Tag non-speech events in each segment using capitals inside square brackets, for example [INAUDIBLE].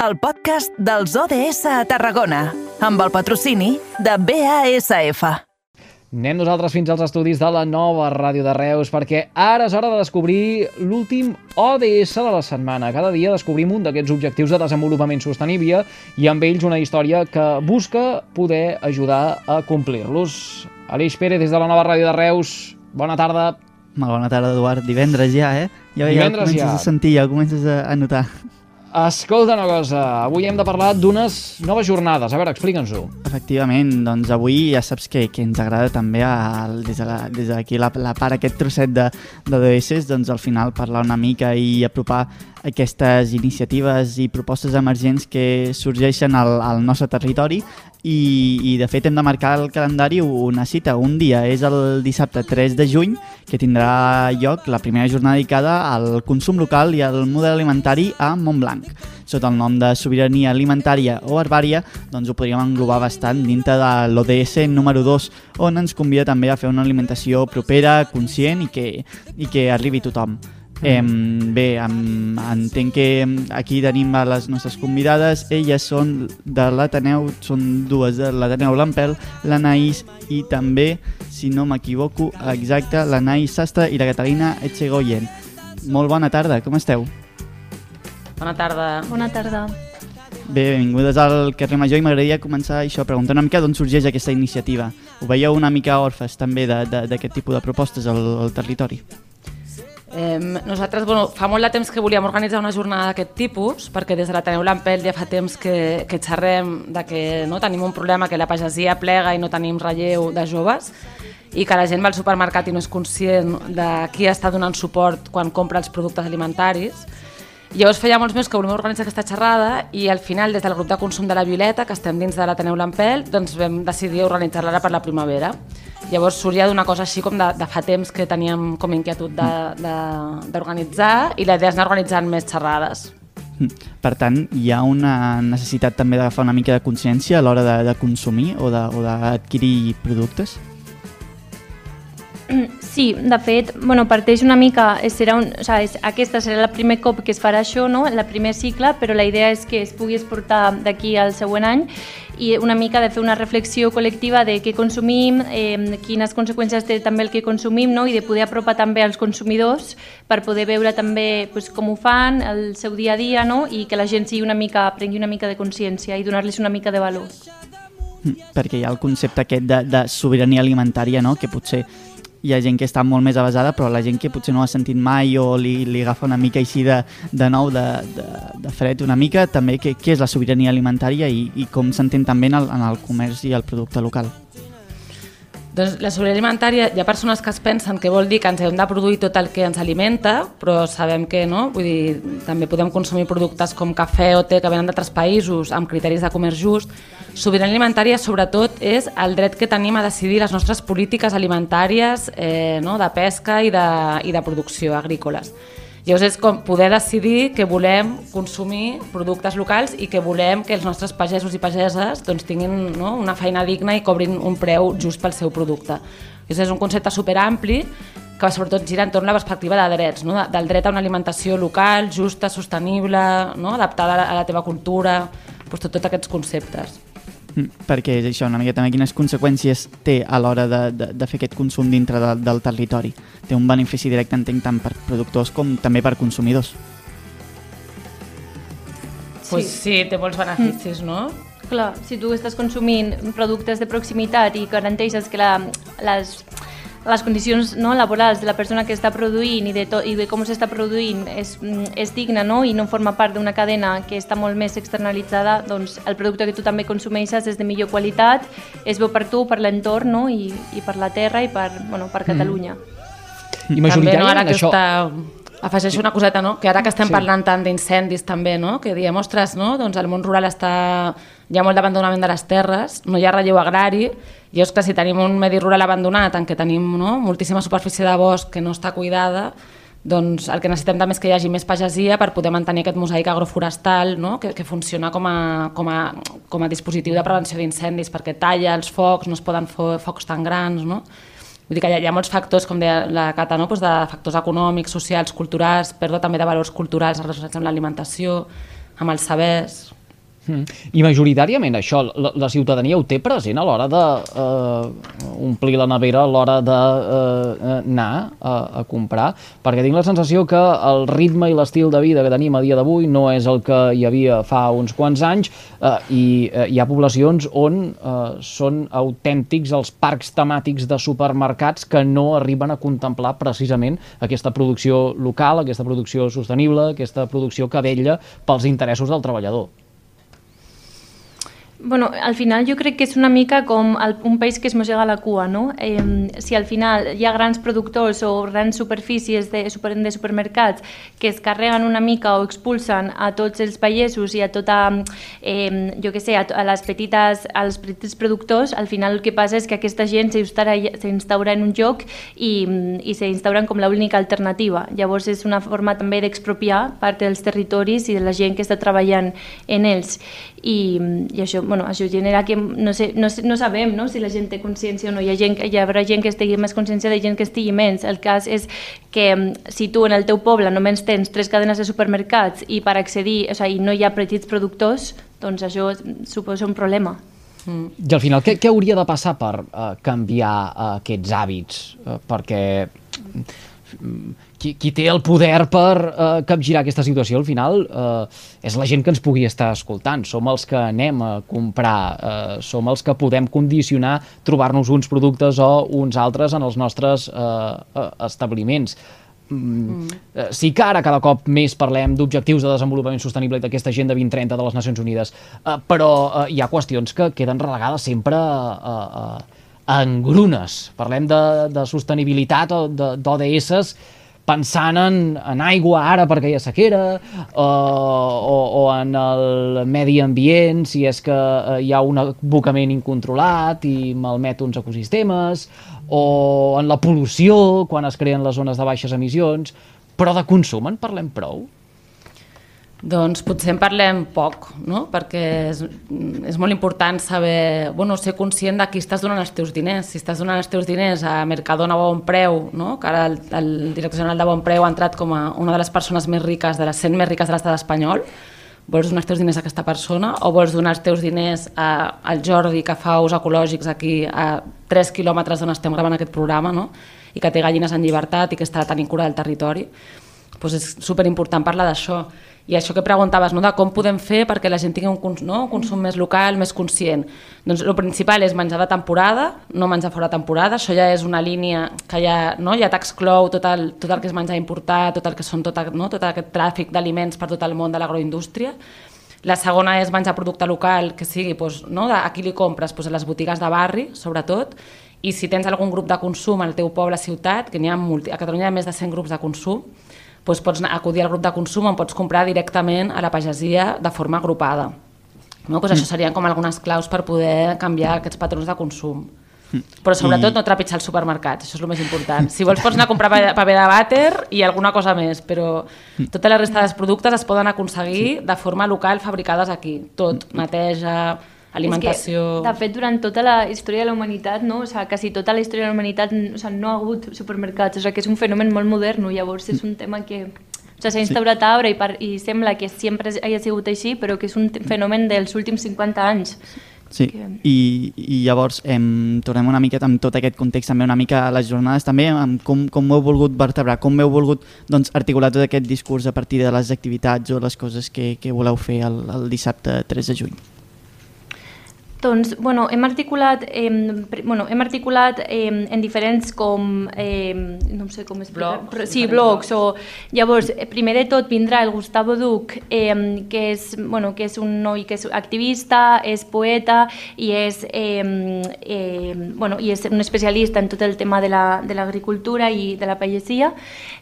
el podcast dels ODS a Tarragona, amb el patrocini de BASF. Anem nosaltres fins als estudis de la nova ràdio de Reus perquè ara és hora de descobrir l'últim ODS de la setmana. Cada dia descobrim un d'aquests objectius de desenvolupament sostenible i amb ells una història que busca poder ajudar a complir-los. Aleix Pérez, des de la nova ràdio de Reus, bona tarda. Molt bona tarda, Eduard. Divendres ja, eh? Ja, Divendres ja comences ja. a sentir, ja comences a, a notar. Escolta una cosa, avui hem de parlar d'unes noves jornades. A veure, explica'ns-ho. Efectivament, doncs avui ja saps que, que ens agrada també el, des d'aquí de la, des la, la part, aquest trosset de, de DOS, doncs al final parlar una mica i apropar aquestes iniciatives i propostes emergents que sorgeixen al, al nostre territori i, i de fet hem de marcar el calendari una cita, un dia, és el dissabte 3 de juny que tindrà lloc la primera jornada dedicada al consum local i al model alimentari a Montblanc. Sota el nom de sobirania alimentària o herbària, doncs ho podríem englobar bastant dintre de l'ODS número 2, on ens convida també a fer una alimentació propera, conscient i que, i que arribi tothom. Eh, bé, em, entenc que aquí tenim a les nostres convidades. Elles són de l'Ateneu, són dues de l'Ateneu Lampel, l'Anaïs i també, si no m'equivoco, exacte, l'Anaïs Sastre i la Catalina Etxegoyen. Molt bona tarda, com esteu? Bona tarda. Bona tarda. Bé, benvingudes al carrer Major i m'agradaria començar això, preguntar una mica d'on sorgeix aquesta iniciativa. Ho veieu una mica orfes també de- de- d'aquest tipus de propostes al, al territori? Eh, nosaltres bueno, fa molt de temps que volíem organitzar una jornada d'aquest tipus, perquè des de l'Ateneu Lampel ja fa temps que, que xerrem de que no tenim un problema que la pagesia plega i no tenim relleu de joves i que la gent va al supermercat i no és conscient de qui està donant suport quan compra els productes alimentaris. Llavors feia molts mesos que volíem organitzar aquesta xerrada i al final des del grup de consum de la Violeta, que estem dins de l'Ateneu Lampel, doncs vam decidir organitzar-la ara per la primavera. Llavors sorgia d'una cosa així com de, de fa temps que teníem com inquietud de- de- d'organitzar i la idea és anar organitzant més xerrades. Per tant, hi ha una necessitat també d'agafar una mica de consciència a l'hora de, de consumir o de- o d'adquirir productes? [CLEARS THROAT] Sí, de fet, bueno, parteix una mica, serà un, o sigui, aquesta serà el primer cop que es farà això, no? el primer cicle, però la idea és que es pugui exportar d'aquí al següent any i una mica de fer una reflexió col·lectiva de què consumim, eh, quines conseqüències té també el que consumim no? i de poder apropar també als consumidors per poder veure també pues, com ho fan, el seu dia a dia no? i que la gent sigui una mica, prengui una mica de consciència i donar-los una mica de valor. Mm, Perquè hi ha el concepte aquest de, de sobirania alimentària, no? que potser hi ha gent que està molt més avasada, però la gent que potser no ha sentit mai o li, li agafa una mica així de, de nou, de, de, de fred una mica, també què, què és la sobirania alimentària i, i com s'entén també en el, en el comerç i el producte local. Doncs la sobirania alimentària, hi ha persones que es pensen que vol dir que ens hem de produir tot el que ens alimenta, però sabem que no, vull dir, també podem consumir productes com cafè o te que venen d'altres països amb criteris de comerç just. Sobirania alimentària, sobretot, és el dret que tenim a decidir les nostres polítiques alimentàries eh, no, de pesca i de, i de producció agrícoles. Llavors és com poder decidir que volem consumir productes locals i que volem que els nostres pagesos i pageses doncs, tinguin no, una feina digna i cobrin un preu just pel seu producte. Llavors és un concepte superampli que sobretot gira entorn la perspectiva de drets, no? de- del dret a una alimentació local, justa, sostenible, no? adaptada a la, teva cultura, doncs tot, tots aquests conceptes. Mm, Perquè és això, una mica també quines conseqüències té a l'hora de, de, de fer aquest consum dintre de, del territori. Té un benefici directe, entenc, tant per productors com també per consumidors. Pues sí, té molts beneficis, no? Clar, si tu estàs consumint productes de proximitat i garanteixes que la, les, les condicions no, laborals de la persona que està produint i de, to, i de com s'està produint és, mm, és digna no? i no forma part d'una cadena que està molt més externalitzada, doncs el producte que tu també consumeixes és de millor qualitat, és bo per tu, per l'entorn no? I, i per la terra i per, bueno, per Catalunya. I També, no, ara majoritàriament que això... està... Afegeixo una coseta, no? que ara que estem sí. parlant tant d'incendis també, no? que diem, ostres, no? doncs el món rural està... hi ha molt d'abandonament de les terres, no hi ha relleu agrari, i és que si tenim un medi rural abandonat en què tenim no? moltíssima superfície de bosc que no està cuidada, doncs el que necessitem també és que hi hagi més pagesia per poder mantenir aquest mosaic agroforestal no? que, que funciona com a, com, a, com a dispositiu de prevenció d'incendis perquè talla els focs, no es poden fer focs tan grans, no? Vull dir que hi ha, hi ha molts factors, com deia la Cata, no? pues de factors econòmics, socials, culturals, perdó, també de valors culturals relacionats amb l'alimentació, amb els sabers. I majoritàriament això, la, la ciutadania ho té present a l'hora de eh, omplir la nevera, a l'hora d'anar eh, a, a comprar, perquè tinc la sensació que el ritme i l'estil de vida que tenim a dia d'avui no és el que hi havia fa uns quants anys eh, i eh, hi ha poblacions on eh, són autèntics els parcs temàtics de supermercats que no arriben a contemplar precisament aquesta producció local, aquesta producció sostenible, aquesta producció que vella pels interessos del treballador. Bueno, al final jo crec que és una mica com el, un país que es mossega la cua, no? Eh, si al final hi ha grans productors o grans superfícies de, super, de supermercats que es carreguen una mica o expulsen a tots els pagesos i a tota, eh, jo que sé, a, a les petites, als petits productors, al final el que passa és que aquesta gent s'instaura en un lloc i, i s'instauren com l'única alternativa. Llavors és una forma també d'expropiar part dels territoris i de la gent que està treballant en ells. I, i això, bueno, això genera que no, sé, no, no sabem no, si la gent té consciència o no. Hi, ha gent, hi haurà gent que estigui més consciència de gent que estigui menys. El cas és que mm, si tu en el teu poble només tens tres cadenes de supermercats i per accedir, o sigui, no hi ha petits productors, doncs això suposa un problema. Mm. I al final, què, què hauria de passar per uh, canviar uh, aquests hàbits? Uh, perquè qui, qui té el poder per eh, capgirar aquesta situació al final eh, és la gent que ens pugui estar escoltant. Som els que anem a comprar, eh, som els que podem condicionar trobar-nos uns productes o uns altres en els nostres eh, eh establiments. Mm. Eh, sí que ara cada cop més parlem d'objectius de desenvolupament sostenible i d'aquesta agenda 2030 de les Nacions Unides, uh, però uh, hi ha qüestions que queden relegades sempre a, a, a engrunes. Parlem de, de sostenibilitat o d'ODSs pensant en, en aigua ara perquè hi ha sequera o, o, o en el medi ambient si és que eh, hi ha un abocament incontrolat i malmet uns ecosistemes o en la pol·lució quan es creen les zones de baixes emissions però de consum en parlem prou? Doncs potser en parlem poc, no? perquè és, és molt important saber, bueno, ser conscient de qui estàs donant els teus diners. Si estàs donant els teus diners a Mercadona a Bon Preu, no? que ara el, el director general de Bon Preu ha entrat com a una de les persones més riques, de les 100 més riques de l'estat espanyol, vols donar els teus diners a aquesta persona o vols donar els teus diners a, al Jordi que fa ús ecològics aquí a 3 quilòmetres d'on estem gravant aquest programa no? i que té gallines en llibertat i que està tenint cura del territori? Doncs és superimportant parlar d'això i això que preguntaves, no, de com podem fer perquè la gent tingui un, no, un consum més local, més conscient. Doncs el principal és menjar de temporada, no menjar fora de temporada, això ja és una línia que ja, no, ja t'exclou tot, el, tot el que és menjar importat, tot el que són tot, no, tot aquest tràfic d'aliments per tot el món de l'agroindústria. La segona és menjar producte local, que sigui doncs, no, de, a qui li compres, doncs, a les botigues de barri, sobretot, i si tens algun grup de consum al teu poble, ciutat, que n'hi ha multi, a Catalunya hi ha més de 100 grups de consum, doncs pots acudir al grup de consum on pots comprar directament a la pagesia de forma agrupada. No? Doncs això serien com algunes claus per poder canviar aquests patrons de consum. Però sobretot I... no trepitjar els supermercats, això és el més important. Si vols pots anar a comprar paper de vàter i alguna cosa més, però tota la resta dels productes es poden aconseguir sí. de forma local fabricades aquí. Tot, neteja, alimentació... que, de fet, durant tota la història de la humanitat, no? o sigui, quasi tota la història de la humanitat o sigui, no ha hagut supermercats, o sigui, que és un fenomen molt modern, no? llavors és un tema que s'ha instaurat sí. ara i, per, i sembla que sempre hagi sigut així, però que és un fenomen dels últims 50 anys. Sí, que... I, i llavors em, tornem una miqueta amb tot aquest context, també una mica a les jornades, també amb com, com heu volgut vertebrar, com heu volgut doncs, articular tot aquest discurs a partir de les activitats o les coses que, que voleu fer el, el dissabte 3 de juny. Doncs, bueno, hem articulat, eh, bueno, hem articulat eh, en diferents com, eh, no sé com explicar, blogs, sí, blogs, o llavors, primer de tot vindrà el Gustavo Duc, eh, que, és, bueno, que és un noi que és activista, és poeta i és, eh, eh, bueno, i és un especialista en tot el tema de l'agricultura la, i de la pagesia,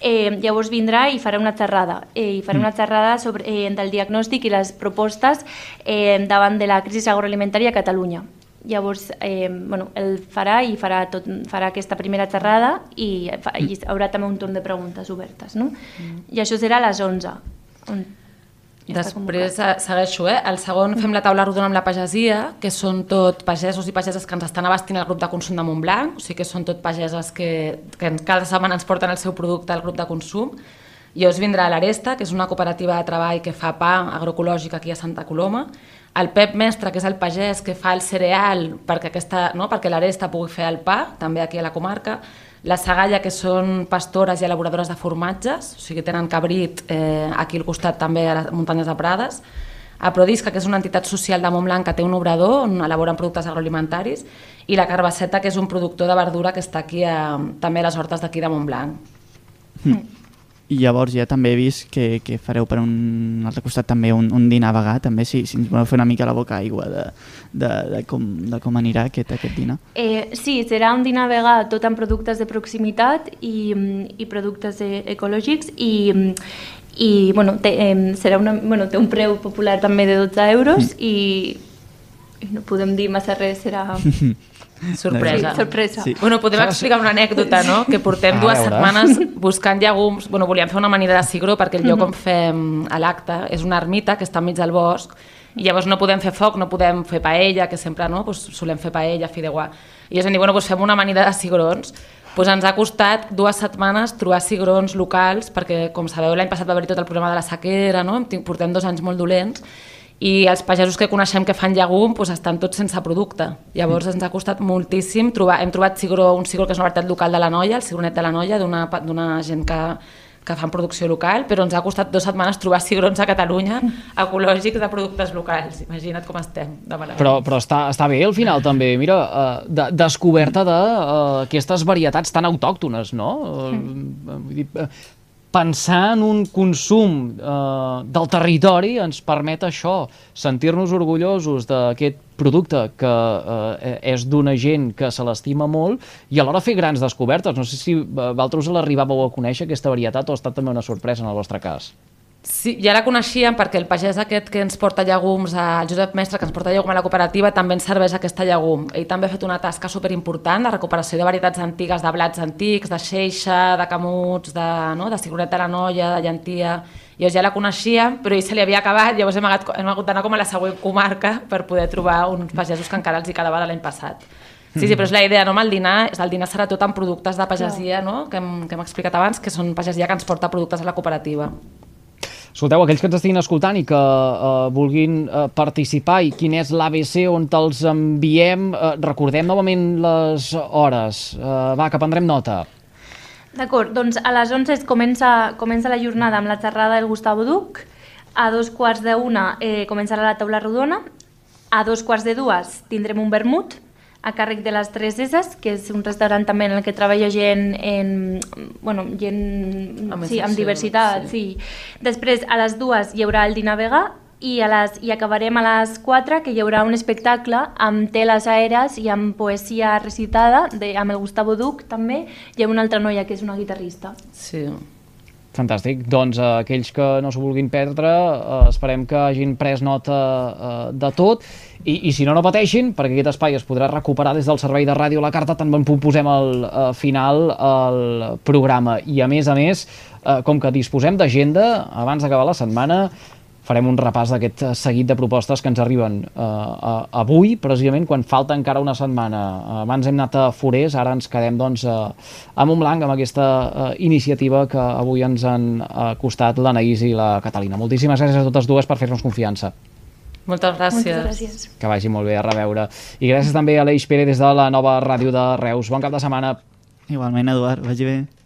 Eh, llavors vindrà i farà una xerrada, eh, i farà mm. una xerrada sobre, eh, del diagnòstic i les propostes eh, davant de la crisi agroalimentària a Catalunya. Llavors, eh, bueno, el farà i farà, tot, farà aquesta primera xerrada i, fa, i haurà també un torn de preguntes obertes. No? Mm. I això serà a les 11. On Després segueixo, eh? El segon fem la taula rodona amb la pagesia, que són tot pagesos i pageses que ens estan abastint al grup de consum de Montblanc, o sigui que són tot pageses que, que cada setmana ens porten el seu producte al grup de consum. Llavors vindrà l'Aresta, que és una cooperativa de treball que fa pa agroecològic aquí a Santa Coloma, el Pep Mestre, que és el pagès que fa el cereal perquè, aquesta, no? perquè l'Aresta pugui fer el pa, també aquí a la comarca, la Sagalla, que són pastores i elaboradores de formatges, o sigui, tenen cabrit eh, aquí al costat també a les muntanyes de Prades, a Prodisca, que és una entitat social de Montblanc que té un obrador on elaboren productes agroalimentaris, i la Carbasseta, que és un productor de verdura que està aquí a, també a les hortes d'aquí de Montblanc. Mm. I llavors ja també he vist que, que fareu per un altre costat també un, un dinar vegà, també si, si ens voleu fer una mica la boca aigua de, de, de, com, de com anirà aquest, aquest dinar. Eh, sí, serà un dinar vegà tot amb productes de proximitat i, i productes eh, ecològics i, i bueno, té, eh, serà una, bueno, té un preu popular també de 12 euros mm. i no podem dir massa res, serà... [LAUGHS] Sorpresa. Sí, sorpresa. Sí. Bueno, podem explicar una anècdota, no? Que portem dues setmanes buscant llegums... Bueno, volíem fer una amanida de cigró perquè el lloc on fem l'acte és una ermita que està enmig del bosc i llavors no podem fer foc, no podem fer paella, que sempre no, pues, solem fer paella, fideuà. I llavors hem dit, bueno, pues fem una amanida de cigrons. Pues ens ha costat dues setmanes trobar cigrons locals, perquè, com sabeu, l'any passat va haver tot el problema de la sequera, no? portem dos anys molt dolents, i els pagesos que coneixem que fan llegum doncs estan tots sense producte. Llavors ens ha costat moltíssim trobar, hem trobat cigró, un cigró que és una varietat local de la Noia, el cigronet de la Noia, d'una gent que, que fan producció local, però ens ha costat dues setmanes trobar cigrons a Catalunya ecològics de productes locals. Imagina't com estem de Però, però està, està bé al final també, mira, uh, de, descoberta d'aquestes de, uh, varietats tan autòctones, no? Uh, vull dir, uh, pensar en un consum eh, del territori ens permet això, sentir-nos orgullosos d'aquest producte que eh, és d'una gent que se l'estima molt i alhora fer grans descobertes. No sé si eh, vosaltres l'arribàveu a conèixer aquesta varietat o ha estat també una sorpresa en el vostre cas. Sí, ja la coneixíem perquè el pagès aquest que ens porta llegums, el Josep Mestre, que ens porta llegum a la cooperativa, també ens serveix aquesta llegum. Ell també ha fet una tasca superimportant de recuperació de varietats antigues, de blats antics, de xeixa, de camuts, de, no? de cigronet de la noia, de llentia... Jo ja la coneixíem, però ell se li havia acabat, llavors hem hagut, hem hagut d'anar com a la següent comarca per poder trobar uns pagesos que encara els hi quedava de l'any passat. Sí, sí, però és la idea, no? el dinar, el dinar serà tot amb productes de pagesia, no? que, hem, que hem explicat abans, que són pagesia que ens porta productes a la cooperativa. Escolteu, aquells que ens estiguin escoltant i que uh, vulguin uh, participar i quin és l'ABC on te'ls enviem, uh, recordem novament les hores. Uh, va, que prendrem nota. D'acord, doncs a les 11 comença, comença la jornada amb la xerrada del Gustavo Duc, a dos quarts d'una eh, començarà la taula rodona, a dos quarts de dues tindrem un vermut, a càrrec de les Tres Eses, que és un restaurant també en el que treballa gent, en, bueno, gent amb, sí, amb diversitat. Sí. sí. Després, a les dues hi haurà el dinar vegà i, a les, i acabarem a les 4 que hi haurà un espectacle amb teles aèries i amb poesia recitada de, amb el Gustavo Duc també i amb una altra noia que és una guitarrista. Sí. Fantàstic. Doncs uh, aquells que no s'ho vulguin perdre, uh, esperem que hagin pres nota uh, de tot i, i si no, no pateixin, perquè aquest espai es podrà recuperar des del servei de ràdio La Carta, tant bon posem al uh, final el programa. I a més a més, uh, com que disposem d'agenda, abans d'acabar la setmana, farem un repàs d'aquest seguit de propostes que ens arriben eh, avui, precisament quan falta encara una setmana. Abans hem anat a Forés, ara ens quedem doncs, a Montblanc amb aquesta uh, iniciativa que avui ens han costat l'Anaïs i la Catalina. Moltíssimes gràcies a totes dues per fer-nos confiança. Moltes gràcies. Moltes gràcies. Que vagi molt bé a reveure. I gràcies també a l'Eix Pere des de la nova ràdio de Reus. Bon cap de setmana. Igualment, Eduard, vagi bé.